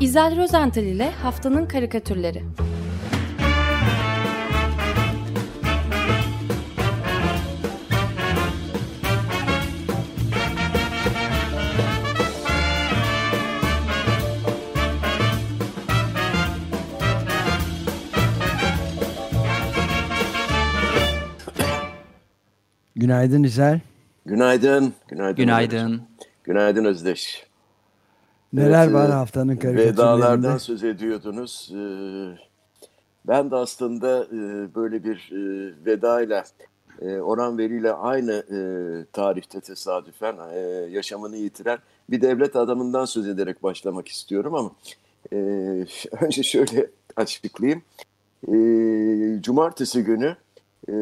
İzel Rozental ile Haftanın Karikatürleri Günaydın İzel. Günaydın. Günaydın. Günaydın. Günaydın Özdeş. Neler Evet, var e, haftanın karikatürlerinde? Vedalardan söz ediyordunuz. Ee, Ben de aslında e, böyle bir e, vedayla e, Orhan Veli ile aynı e, tarihte tesadüfen e, yaşamını yitiren bir devlet adamından söz ederek başlamak istiyorum ama e, önce şöyle açıklayayım. E, Cumartesi günü e,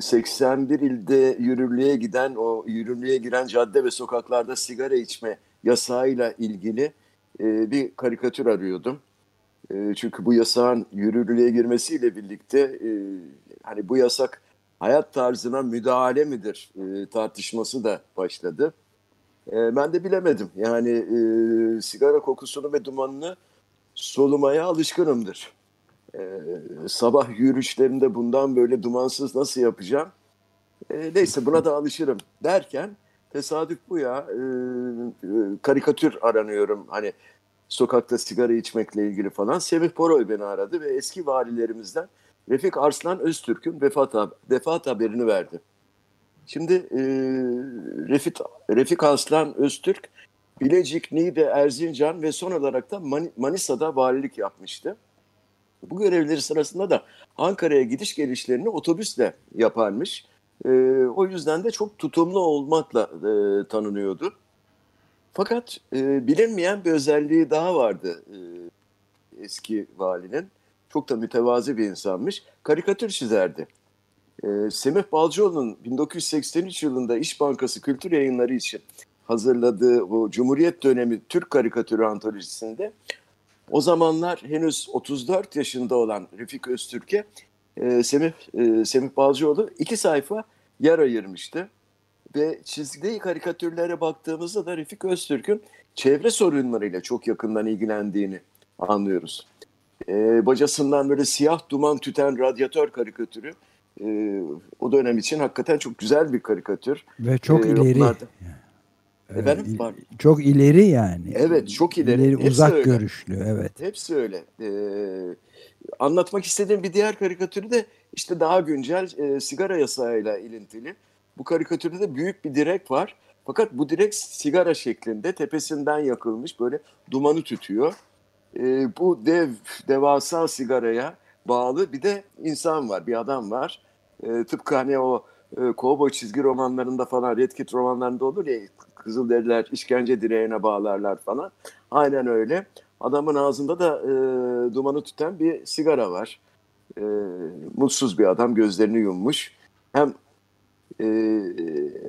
81 ilde yürürlüğe giden o yürürlüğe giren cadde ve sokaklarda sigara içme yasağıyla ilgili e, bir karikatür arıyordum. E, çünkü bu yasağın yürürlüğe girmesiyle birlikte e, hani bu yasak hayat tarzına müdahale midir e, tartışması da başladı. E, ben de bilemedim. Yani e, sigara kokusunu ve dumanını solumaya alışkınımdır. E, sabah yürüyüşlerinde bundan böyle dumansız nasıl yapacağım? E, neyse buna da alışırım derken tesadüf bu ya. E, karikatür aranıyorum. Hani sokakta sigara içmekle ilgili falan. Semih Poroy beni aradı ve eski valilerimizden Refik Arslan Öztürk'ün vefat, vefat haberini verdi. Şimdi e, Refik, Refik Arslan Öztürk Bilecik, Niğde, Erzincan ve son olarak da Mani- Manisa'da valilik yapmıştı. Bu görevleri sırasında da Ankara'ya gidiş gelişlerini otobüsle yaparmış. E, o yüzden de çok tutumlu olmakla e, tanınıyordu. Fakat e, bilinmeyen bir özelliği daha vardı e, eski valinin. Çok da mütevazi bir insanmış. Karikatür çizerdi. E, Semih Balcıoğlu'nun 1983 yılında İş Bankası Kültür Yayınları için hazırladığı bu Cumhuriyet dönemi Türk karikatürü antolojisinde o zamanlar henüz 34 yaşında olan Refik Öztürk'e e, Semih, e, Semih Balcıoğlu iki sayfa yer ayırmıştı. Ve çizdiği karikatürlere baktığımızda da Refik Öztürk'ün çevre sorunlarıyla çok yakından ilgilendiğini anlıyoruz. Ee, bacasından böyle siyah duman tüten radyatör karikatürü e, o dönem için hakikaten çok güzel bir karikatür. Ve çok Ee, ileri. onlar da- Ee, Efendim? il-. Çok ileri yani. Evet, çok ileri. Hepsi uzak öyle. görüşlü evet. Hepsi öyle. Ee, anlatmak istediğim bir diğer karikatürü de işte daha güncel e, sigara yasağıyla ilintili. Bu karikatürde de büyük bir direk var. Fakat bu direk sigara şeklinde tepesinden yakılmış böyle dumanı tütüyor. Ee, bu dev devasa sigaraya bağlı bir de insan var, bir adam var. Ee, tıpkı hani o e, kovboy çizgi romanlarında falan, Red Kit romanlarında olur ya Kızılderililer işkence direğine bağlarlar falan. Aynen öyle. Adamın ağzında da e, dumanı tüten bir sigara var. E, mutsuz bir adam gözlerini yummuş. Hem e,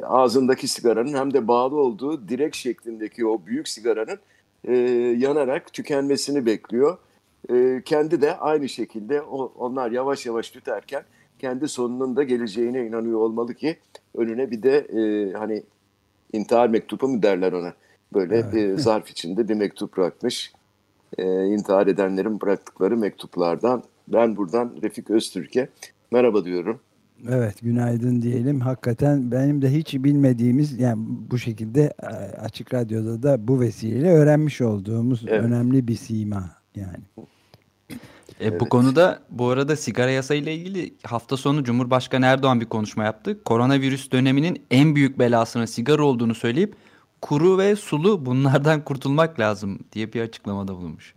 ağzındaki sigaranın hem de bağlı olduğu direk şeklindeki o büyük sigaranın e, yanarak tükenmesini bekliyor. E, kendi de aynı şekilde o, onlar yavaş yavaş tüterken kendi sonunun da geleceğine inanıyor olmalı ki önüne bir de e, hani intihar mektubu mu derler ona. Böyle bir zarf içinde bir mektup bırakmış. E, intihar edenlerin bıraktıkları mektuplardan ben buradan Refik Öztürk'e merhaba diyorum. Evet günaydın diyelim. Hakikaten benim de hiç bilmediğimiz yani bu şekilde e, açık radyoda da bu vesileyle öğrenmiş olduğumuz Evet. önemli bir sima yani. E, Evet. Bu konuda bu arada sigara yasayla ilgili hafta sonu Cumhurbaşkanı Erdoğan bir konuşma yaptı. Koronavirüs döneminin en büyük belasının sigara olduğunu söyleyip kuru ve sulu bunlardan kurtulmak lazım diye bir açıklamada bulunmuş.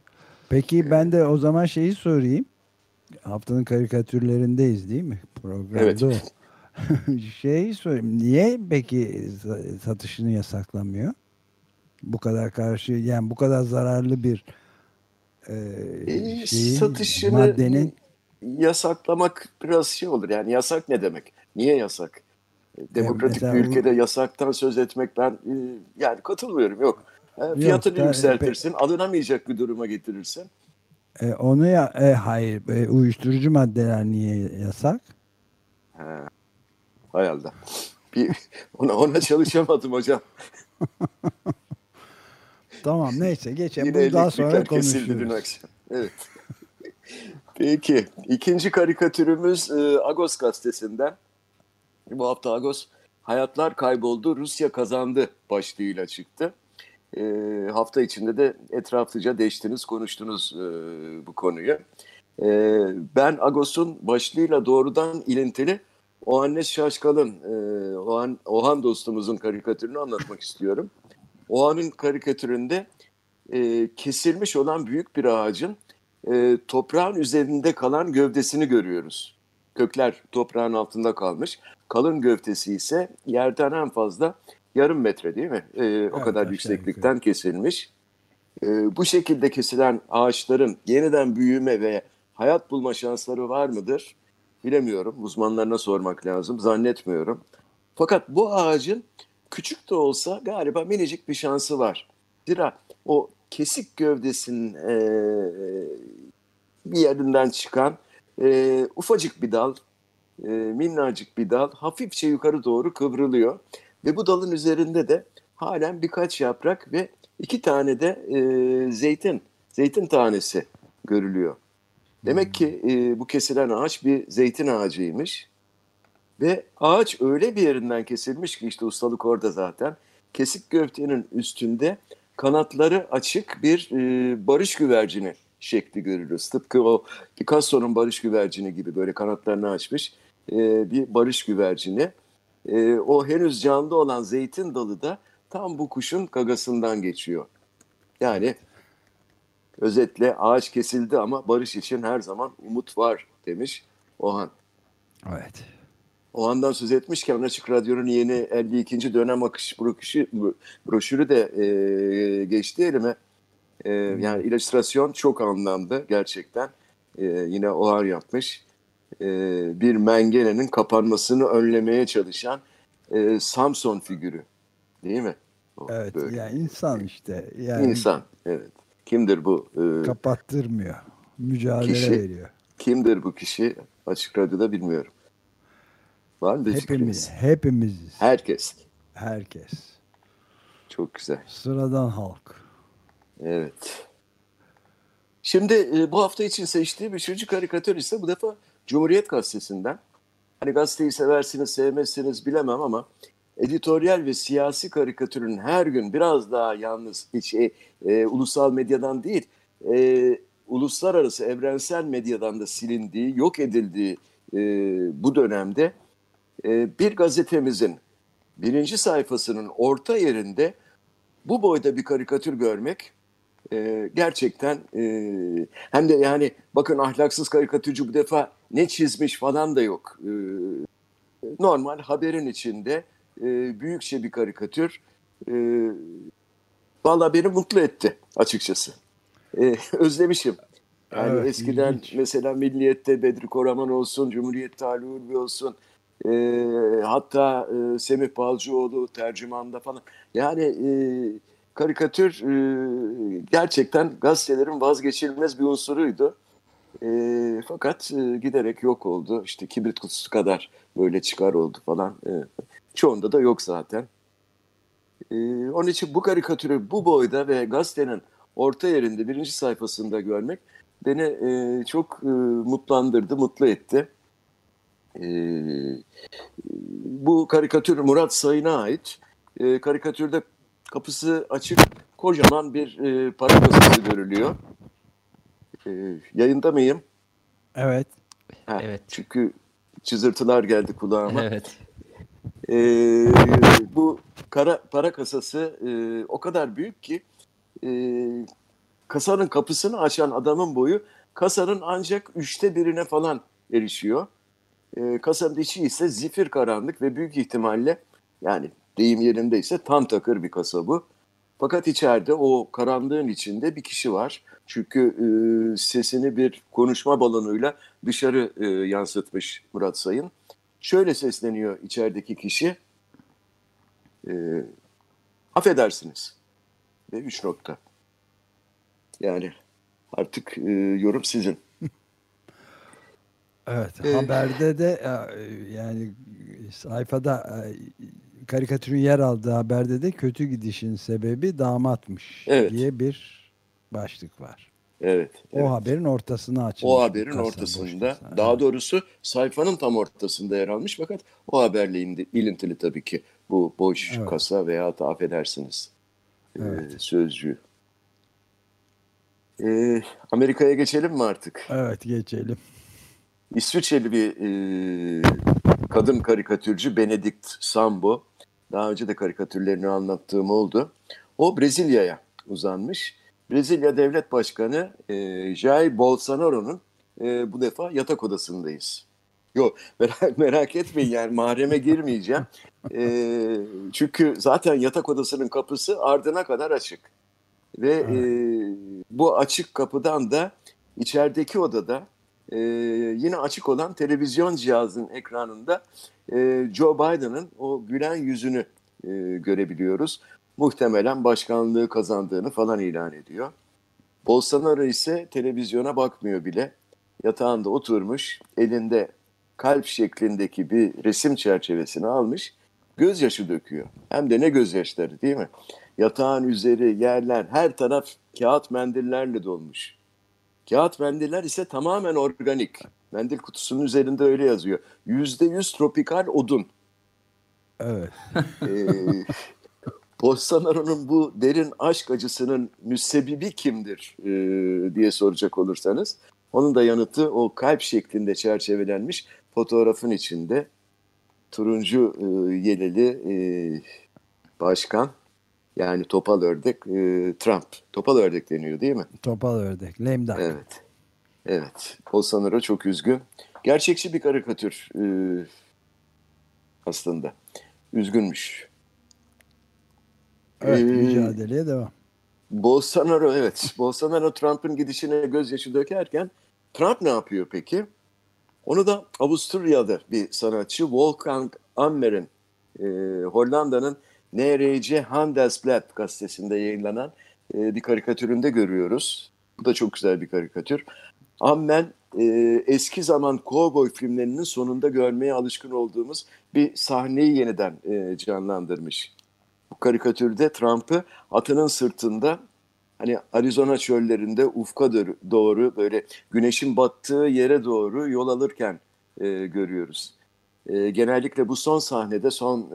Peki ben de o zaman şeyi sorayım. Haftanın karikatürlerindeyiz değil mi? Programda Evet. o. şeyi sorayım. Niye peki sa- satışını yasaklamıyor? Bu kadar karşı yani bu kadar zararlı bir e, E, şeyin, satışını maddenin yasaklamak biraz şey olur. Yani yasak ne demek? Niye yasak? E, Demokratik mesela bir bu- ülkede yasaktan söz etmek ben e, yani katılmıyorum. Yok. Fiyatını da- yükseltirsin, alınamayacak bir duruma getirirsin. E, onu ya e, hayır e, uyuşturucu maddeler niye yasak? Hay Allah. Bir, ona, ona çalışamadım hocam. Tamam neyse geçelim. Yine Bunu daha sonra kesildi dün konuşuruz. akşam. Evet. Peki. ikinci karikatürümüz e, Agos gazetesinden. Bu hafta Agos hayatlar kayboldu, Rusya kazandı başlığıyla çıktı. E, hafta içinde de etraflıca değiştiniz, konuştunuz e, bu konuyu. E, ben Agos'un başlığıyla doğrudan ilintili Ohannes Şaşkal'ın, e, Ohan, Ohan dostumuzun karikatürünü anlatmak istiyorum. Ohan'ın karikatüründe e, kesilmiş olan büyük bir ağacın e, toprağın üzerinde kalan gövdesini görüyoruz. Kökler toprağın altında kalmış. Kalın gövdesi ise yerden en fazla yarım metre değil mi? E, o Evet, kadar aşağı yükseklikten kesilmiş. E, bu şekilde kesilen ağaçların yeniden büyüme ve hayat bulma şansları var mıdır? Bilemiyorum. Uzmanlarına sormak lazım. Zannetmiyorum. Fakat bu ağacın küçük de olsa galiba minicik bir şansı var. Zira o kesik gövdesinin e, bir yerinden çıkan e, ufacık bir dal, e, minnacık bir dal hafifçe yukarı doğru kıvrılıyor. Ve bu dalın üzerinde de halen birkaç yaprak ve iki tane de e, zeytin, zeytin tanesi görülüyor. Demek ki e, bu kesilen ağaç bir zeytin ağacıymış. Ve ağaç öyle bir yerinden kesilmiş ki işte ustalık orada zaten. Kesik gövdenin üstünde kanatları açık bir e, barış güvercini şekli görürüz. Tıpkı o Picasso'nun barış güvercini gibi böyle kanatlarını açmış e, bir barış güvercini. E, o henüz canlı olan zeytin dalı da tam bu kuşun gagasından geçiyor. Yani özetle ağaç kesildi ama barış için her zaman umut var demiş Ohan. Evet. O andan söz etmişken Açık Radyo'nun yeni 52. dönem akış broşürü, broşürü de e, geçti elime. E, yani illüstrasyon çok anlamlı gerçekten. E, yine Oğar yapmış. E, bir mengenenin kapanmasını önlemeye çalışan e, Samson figürü. Değil mi? O, Evet böyle. yani insan işte. Yani İnsan. Evet. Kimdir bu? E, kapattırmıyor. Mücadele Kişi- veriyor. kimdir bu kişi? Açık Radyo'da bilmiyorum. Var mı bir Hepimiz, fikriniz? hepimiz, Herkes. herkes. Çok güzel. Sıradan halk. Evet. Şimdi e, bu hafta için seçtiğim üçüncü karikatür ise bu defa Cumhuriyet Gazetesi'nden. Hani gazeteyi seversiniz, sevmezsiniz bilemem ama editoryal ve siyasi karikatürün her gün biraz daha yalnız e, e, ulusal medyadan değil, e, uluslararası evrensel medyadan da silindiği, yok edildiği e, bu dönemde e, bir gazetemizin birinci sayfasının orta yerinde bu boyda bir karikatür görmek e, gerçekten e, hem de yani bakın ahlaksız karikatürcü bu defa ne çizmiş falan da yok. E, normal haberin içinde e, büyükçe bir karikatür. E, Valla beni mutlu etti açıkçası. E, özlemişim. Yani Evet, eskiden ilginç. mesela Milliyet'te Bedri Koraman olsun, Cumhuriyet'te Ali Ulvi olsun, e, hatta e, Semih Balcıoğlu tercümanda falan. Yani e, karikatür e, gerçekten gazetelerin vazgeçilmez bir unsuruydu. E, fakat e, giderek yok oldu. İşte kibrit kutusu kadar böyle çıkar oldu falan. E, çoğunda da yok zaten. E, onun için bu karikatürü bu boyda ve gazetenin orta yerinde birinci sayfasında görmek beni e, çok e, mutlandırdı, mutlu etti. E, bu karikatür Murat Sayın'a ait. E, karikatürde kapısı açık kocaman bir e, para kasası görülüyor. E, yayında mıyım? Evet. Ha, Evet. Çünkü çızırtılar geldi kulağıma. Evet. E, bu kara, para kasası e, o kadar büyük ki e, kasanın kapısını açan adamın boyu kasanın ancak üçte birine falan erişiyor. E, kasanın içi ise zifir karanlık ve büyük ihtimalle yani deyim yerindeyse tam takır bir kasa bu. Fakat içeride o karanlığın içinde bir kişi var. Çünkü e, sesini bir konuşma balonuyla dışarı e, yansıtmış Murat Sayın. Şöyle sesleniyor içerideki kişi. E, affedersiniz. Ve üç nokta. Yani artık e, yorum sizin. Evet. Ee, Haberde de e, yani sayfada e, karikatürün yer aldığı haberde de kötü gidişin sebebi damatmış Evet. diye bir başlık var. Evet. O evet. haberin ortasına açılmış. O haberin kasa, ortasında, kasa. daha doğrusu sayfanın tam ortasında yer almış fakat o haberle ilintili tabii ki bu boş Evet. kasa veya da affedersiniz e, Evet. sözcüğü. E, Amerika'ya geçelim mi artık? Evet geçelim. İsviçreli bir e, kadın karikatürcü Benedict Sambo. Daha önce de karikatürlerini anlattığım oldu. O Brezilya'ya uzanmış. Brezilya Devlet Başkanı e, Jair Bolsonaro'nun e, bu defa yatak odasındayız. Yok merak, merak etmeyin yani mahreme girmeyeceğim. E, çünkü zaten yatak odasının kapısı ardına kadar açık. Ve e, bu açık kapıdan da içerideki odada e, yine açık olan televizyon cihazının ekranında e, Joe Biden'ın o gülen yüzünü e, görebiliyoruz. Muhtemelen başkanlığı kazandığını falan ilan ediyor. Bolsonaro ise televizyona bakmıyor bile. Yatağında oturmuş, elinde kalp şeklindeki bir resim çerçevesini almış, gözyaşı döküyor. Hem de ne gözyaşları değil mi? Yatağın üzeri, yerler, her taraf kağıt mendillerle dolmuş. Kağıt mendiller ise tamamen organik. Mendil kutusunun üzerinde öyle yazıyor. Yüzde yüz tropikal odun. Evet. Ee, Bolsonaro'nun bu derin aşk acısının müsebbibi kimdir ee, diye soracak olursanız onun da yanıtı o kalp şeklinde çerçevelenmiş fotoğrafın içinde turuncu e, yeleli e, başkan yani topal ördek e, Trump. Topal ördek deniyor değil mi? Topal ördek. Lame duck. Evet. Evet. Bolsonaro çok üzgün. Gerçekçi bir karikatür e, aslında. Üzgünmüş. Evet, Ee, mücadeleye devam. Bolsonaro evet. Bolsonaro Trump'ın gidişine gözyaşı dökerken Trump ne yapıyor peki? Onu da Avusturya'da bir sanatçı Wolfgang Ammer'in e, Hollanda'nın NRC Handelsblad gazetesinde yayınlanan e, bir karikatüründe görüyoruz. Bu da çok güzel bir karikatür. Ammen e, eski zaman kovboy filmlerinin sonunda görmeye alışkın olduğumuz bir sahneyi yeniden e, canlandırmış. Bu karikatürde Trump'ı atının sırtında hani Arizona çöllerinde ufka doğru böyle güneşin battığı yere doğru yol alırken görüyoruz. Genellikle bu son sahnede son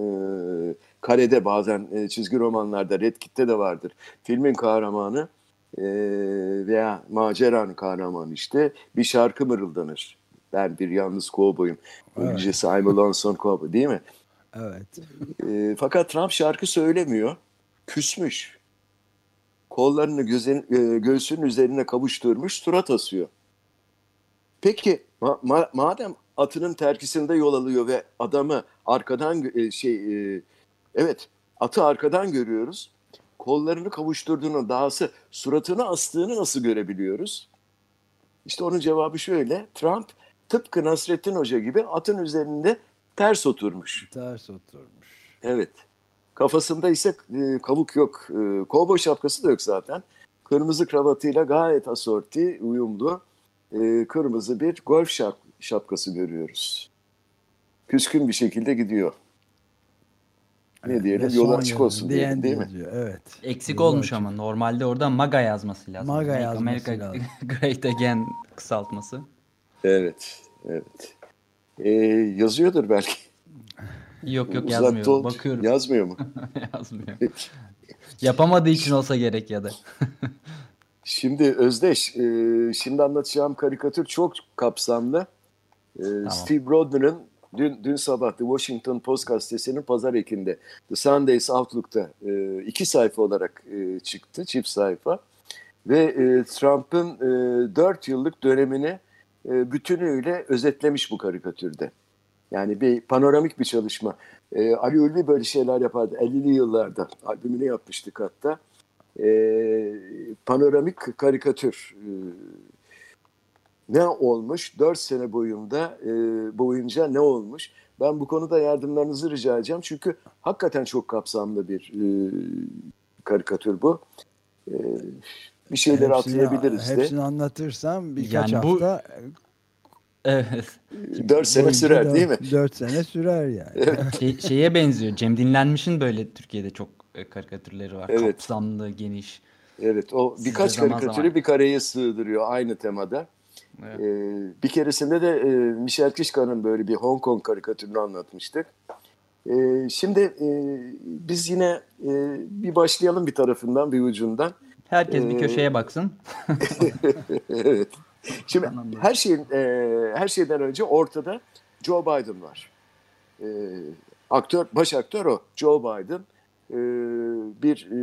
karede bazen e, çizgi romanlarda Red Kit'te de vardır. Filmin kahramanı e, veya maceranın kahramanı işte bir şarkı mırıldanır. Ben bir yalnız kovboyum. Evet. İngilizcesi I'm a lonesome cowboy değil mi? Evet. E, fakat Trump şarkı söylemiyor. Küsmüş. Kollarını gözen, e, göğsünün üzerine kavuşturmuş, surat asıyor. Peki ma- ma- madem atının terkisinde yol alıyor ve adamı arkadan e, şey e, evet atı arkadan görüyoruz. Kollarını kavuşturduğunu, dahası suratını astığını nasıl görebiliyoruz? İşte onun cevabı şöyle. Trump tıpkı Nasrettin Hoca gibi atın üzerinde ters oturmuş. Ters oturmuş. Evet. Kafasında ise e, kabuk yok. E, kovboy şapkası da yok zaten. Kırmızı kravatıyla gayet asorti, uyumlu e, kırmızı bir golf şap, şapkası görüyoruz. Küskün bir şekilde gidiyor. Ne diyelim? Son açık olsun diyelim değil mi? diyor, Evet. Eksik Yolu olmuş açık. ama normalde orada MAGA yazması lazım. MAGA Make yazması America lazım. Great Again kısaltması. Evet, evet. E, yazıyordur belki. Yok yok Uzakta yazmıyor. ol- Bakıyorum. Yazmıyor mu? yazmıyor. Yapamadığı için olsa gerek ya da. Şimdi Özdeş, e, şimdi anlatacağım karikatür çok kapsamlı. E, Steve Rodman'ın dün, dün sabah The Washington Post gazetesinin pazar ekinde The Sundays Outlook'ta e, iki sayfa olarak e, çıktı, çift sayfa. Ve e, Trump'ın e, 4 yıllık dönemini e, bütünüyle özetlemiş bu karikatürde. Yani bir panoramik bir çalışma. E, Ali Ulvi böyle şeyler yapardı 50'li yıllarda. Albümünü yapmıştık hatta e, panoramik karikatür e, ne olmuş? Dört sene boyunda e, boyunca ne olmuş? Ben bu konuda yardımlarınızı rica edeceğim. Çünkü hakikaten çok kapsamlı bir e, karikatür bu. E, bir şeyleri Hepsini- atlayabiliriz de. Hepsini anlatırsam birkaç Yani bu- hafta Evet. 4 sene Boyunca sürer dört- değil mi? Dört sene sürer yani. Şey- şeye benziyor. Cem Dinlenmiş'in böyle Türkiye'de çok e, karikatürleri var. Evet. Kapsamlı, geniş. Evet o birkaç zaman karikatürü zaman- bir kareye sığdırıyor aynı temada. Evet. Ee, bir keresinde de e, Michel Kishka'nın böyle bir Hong Kong karikatürünü anlatmıştık. Ee, şimdi e, biz yine e, bir başlayalım bir tarafından bir ucundan. Herkes bir Ee, köşeye baksın. evet. Şimdi her şeyin e, her şeyden önce ortada Joe Biden var. E, aktör baş aktör o Joe Biden. E, bir e,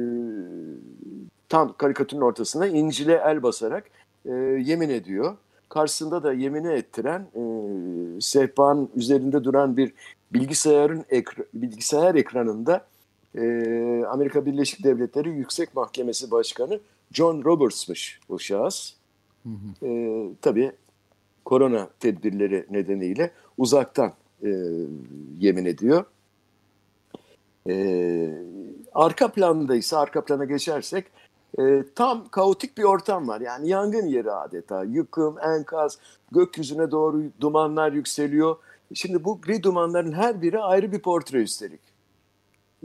tam karikatürün ortasına İncil'e el basarak e, yemin ediyor. Karşısında da yemini ettiren e, sehpanın üzerinde duran bir bilgisayarın ekra- bilgisayar ekranında e, Amerika Birleşik Devletleri Yüksek Mahkemesi Başkanı John Roberts'mış o şahıs. E, tabii korona tedbirleri nedeniyle uzaktan e, yemin ediyor. E, arka planda ise arka plana geçersek e, tam kaotik bir ortam var. Yani yangın yeri adeta. Yıkım, enkaz, gökyüzüne doğru dumanlar yükseliyor. Şimdi bu gri dumanların her biri ayrı bir portre üstelik.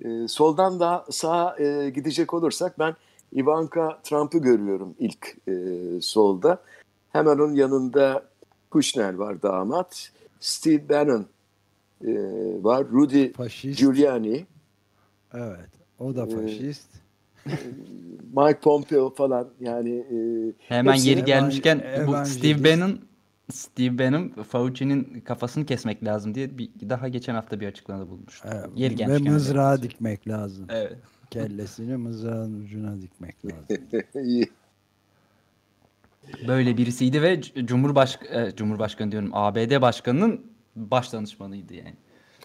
E, soldan da sağa e, gidecek olursak ben Ivanka Trump'ı görüyorum ilk e, solda. Hemen onun yanında Kushner var damat. Steve Bannon e, var. Rudy Faşist. Giuliani, Evet. O da Ee, faşist. Mike Pompeo falan yani e, Hemen yeri evan- gelmişken bu evangelist. Steve Bannon Steve Bannon Fauci'nin kafasını kesmek lazım diye bir daha geçen hafta bir açıklamada bulmuştu. Evet. Yeri Ve gelmişken. mızrağı dikmek lazım. Evet. Kellesini mızrağın ucuna dikmek lazım. iyi. Böyle birisiydi ve Cumhurbaşk e, Cumhurbaşkanı diyorum ABD Başkanı'nın baş danışmanıydı yani.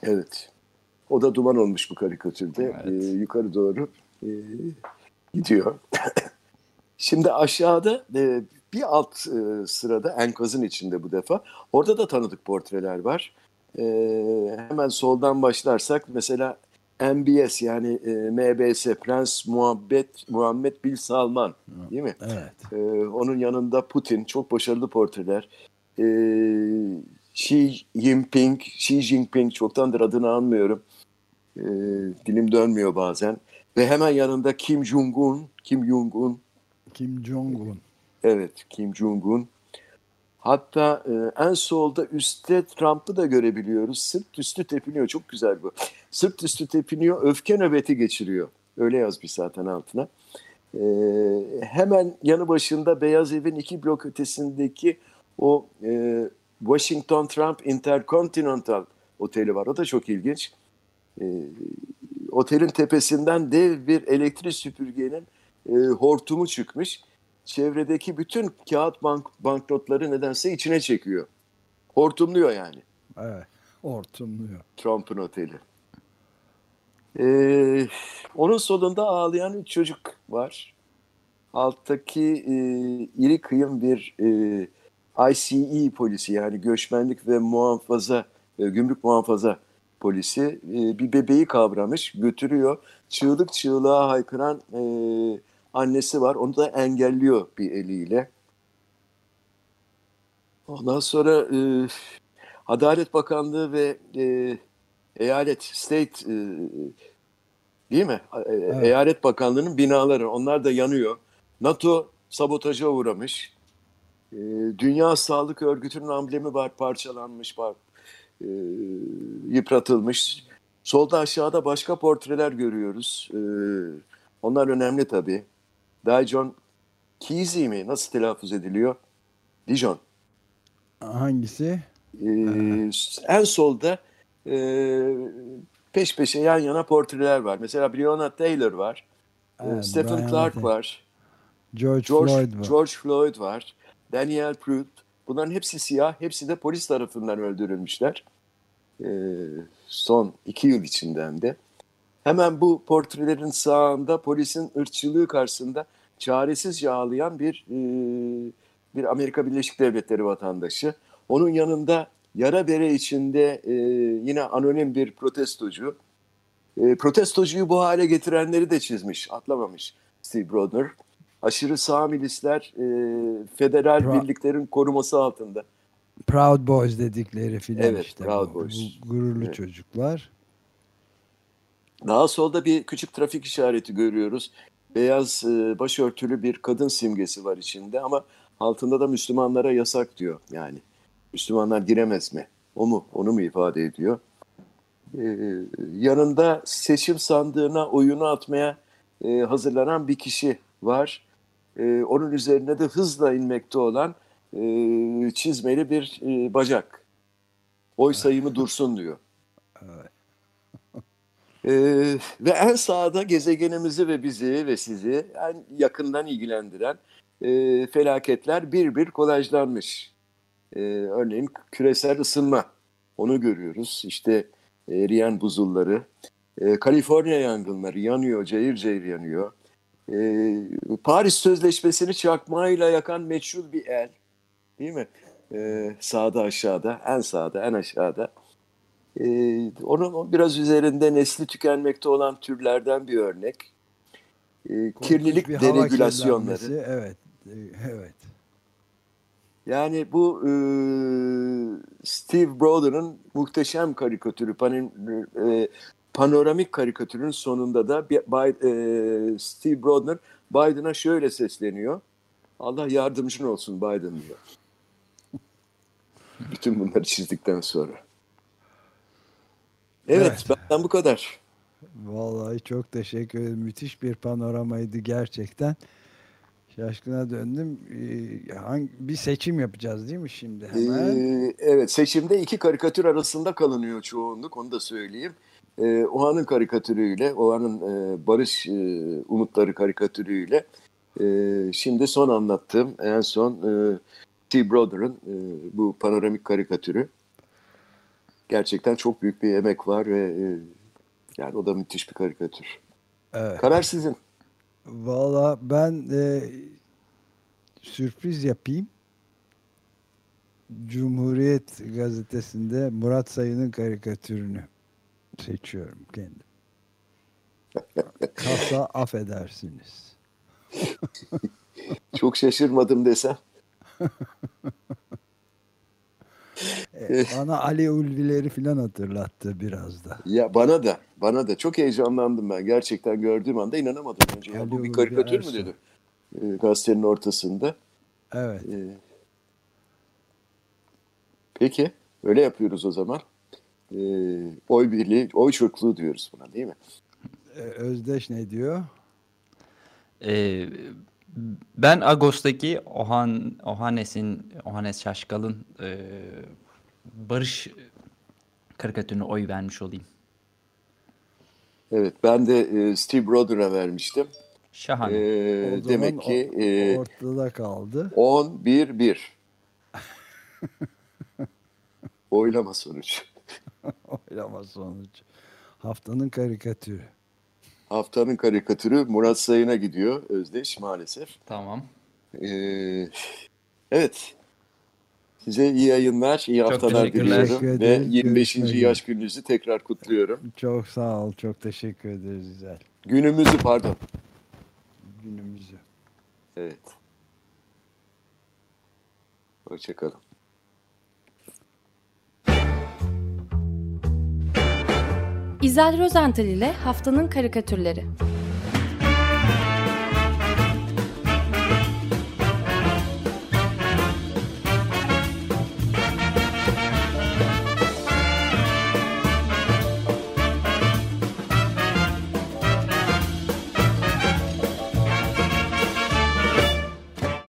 Evet. O da duman olmuş bu karikatürde. Evet. Ee, yukarı doğru e, gidiyor. Şimdi aşağıda e, bir alt e, sırada enkazın içinde bu defa. Orada da tanıdık portreler var. E, hemen soldan başlarsak mesela MBS yani e, MBS Prens Muhammed Muhammed Bin Salman değil mi? Evet. Ee, onun yanında Putin çok başarılı portreler. Ee, Xi Jinping, Xi Jinping çoktandır adını anmıyorum. Ee, dilim dönmüyor bazen. Ve hemen yanında Kim Jong-un, Kim Jong-un, Kim Jong-un. evet Kim Jong-un. Hatta e, en solda üstte Trump'ı da görebiliyoruz. Sırt üstü tepiniyor. Çok güzel bu. Sırt üstü tepiniyor. Öfke nöbeti geçiriyor. Öyle yazmış zaten altına. Ee, hemen yanı başında Beyaz Evin iki blok ötesindeki o e, Washington Trump Intercontinental Oteli var. O da çok ilginç. Ee, otelin tepesinden dev bir elektrik süpürgenin e, hortumu çıkmış. Çevredeki bütün kağıt bank, banknotları nedense içine çekiyor. Hortumluyor yani Evet. Hortumluyor. Trump'ın oteli. Ee, onun solunda ağlayan üç çocuk var. Alttaki e, iri kıyım bir e, ICE polisi yani göçmenlik ve muhafaza, e, gümrük muhafaza polisi e, bir bebeği kavramış, götürüyor. Çığlık çığlığa haykıran e, annesi var. Onu da engelliyor bir eliyle. Ondan sonra e, Adalet Bakanlığı ve e, eyalet, state e, değil mi? E, Eyalet Bakanlığı'nın binaları onlar da yanıyor. NATO sabotaja uğramış. E, Dünya Sağlık Örgütü'nün amblemi var parçalanmış, var, e, yıpratılmış. Solda aşağıda başka portreler görüyoruz. E, onlar önemli tabii. Dijon Kesey mi? Nasıl telaffuz ediliyor? Dijon. Hangisi? Ee, en solda e, peş peşe yan yana portreler var. Mesela Breonna Taylor var. Ee, Evet, Stephen Breonna Clark var. George, George Floyd var. George Floyd var. Daniel Pruitt. Bunların hepsi siyah. Hepsi de polis tarafından öldürülmüşler. Ee, son iki yıl içinden de. Hemen bu portrelerin sağında polisin ırkçılığı karşısında çaresizce ağlayan bir e, bir Amerika Birleşik Devletleri vatandaşı. Onun yanında yara bere içinde e, yine anonim bir protestocu. E, protestocuyu bu hale getirenleri de çizmiş, atlamamış Steve Brodner. Aşırı sağ milisler e, federal Pra- birliklerin koruması altında. Proud Boys dedikleri filan Evet, işte. Proud bu, Boys. bu gururlu Evet. çocuklar. Daha solda bir küçük trafik işareti görüyoruz. Beyaz e, başörtülü bir kadın simgesi var içinde ama altında da Müslümanlara yasak diyor. Yani Müslümanlar giremez mi? O mu? Onu mu ifade ediyor? Ee, yanında seçim sandığına oyunu atmaya e, hazırlanan bir kişi var. Ee, onun üzerine de hızla inmekte olan e, çizmeli bir e, bacak. Oy sayımı dursun diyor. Ee, ve en sağda gezegenimizi ve bizi ve sizi en yakından ilgilendiren e, felaketler bir bir kolajlanmış. Ee, örneğin küresel ısınma, onu görüyoruz. İşte eriyen buzulları, e, Kaliforniya yangınları yanıyor, cayır cayır yanıyor. E, Paris Sözleşmesi'ni çakmağıyla yakan meçhul bir el, değil mi? E, sağda aşağıda, en sağda, en aşağıda. Ee, onun biraz üzerinde nesli tükenmekte olan türlerden bir örnek. Ee, kirlilik Bir deregülasyonları. Evet. e, Evet. Yani bu e, Steve Broder'ın muhteşem karikatürü, panin, e, panoramik karikatürün sonunda da e, Steve Broder Biden'a şöyle sesleniyor. Allah yardımcın olsun Biden diyor. Bütün bunları çizdikten sonra. Evet, Evet. benden bu kadar. Vallahi çok teşekkür ederim. Müthiş bir panoramaydı gerçekten. Şaşkına döndüm. Ee, hangi, bir seçim yapacağız değil mi şimdi hemen? Ee, evet seçimde iki karikatür arasında kalınıyor çoğunluk onu da söyleyeyim. Ee, Oha'nın karikatürüyle, Oha'nın e, Barış e, Umutları karikatürüyle e, şimdi son anlattığım en son e, T. Broder'ın e, bu panoramik karikatürü. Gerçekten çok büyük bir emek var ve e, yani o da müthiş bir karikatür. Evet. Karar sizin. Valla ben e, sürpriz yapayım. Cumhuriyet gazetesinde Murat Sayın'ın karikatürünü seçiyorum kendim. Kasa affedersiniz. Çok şaşırmadım desem. E, bana Ali Ulvileri falan hatırlattı biraz da. Ya bana da, bana da çok heyecanlandım ben. Gerçekten gördüğüm anda inanamadım önce. Ya, bu bir karikatür mü dedim. E, gazetenin ortasında. Evet. E, peki, öyle yapıyoruz o zaman. E, oy birliği, oy çokluğu diyoruz buna değil mi? E, Özdeş ne diyor? Ee, ben Ağustos'taki Ohan, Ohanes'in, Ohanes Şaşkal'ın e, Barış karikatürüne oy vermiş olayım. Evet, ben de e, Steve Broder'a vermiştim. Şahane. E, O zaman demek ki e, ortada kaldı. 10-1-1. Oylama sonucu. Oylama sonucu. Haftanın karikatürü. Haftanın karikatürü Murat Sayın'a gidiyor Özdeş maalesef. Tamam. Ee, evet. Size iyi yayınlar, iyi Çok haftalar diliyorum. Ve ederiz. 25. Görüşmek yaş gününüzü tekrar kutluyorum. Çok sağ ol. Çok teşekkür ederiz İzel. Günümüzü pardon. Günümüzü. Evet. Hoşçakalın. İzel Rozental ile Haftanın Karikatürleri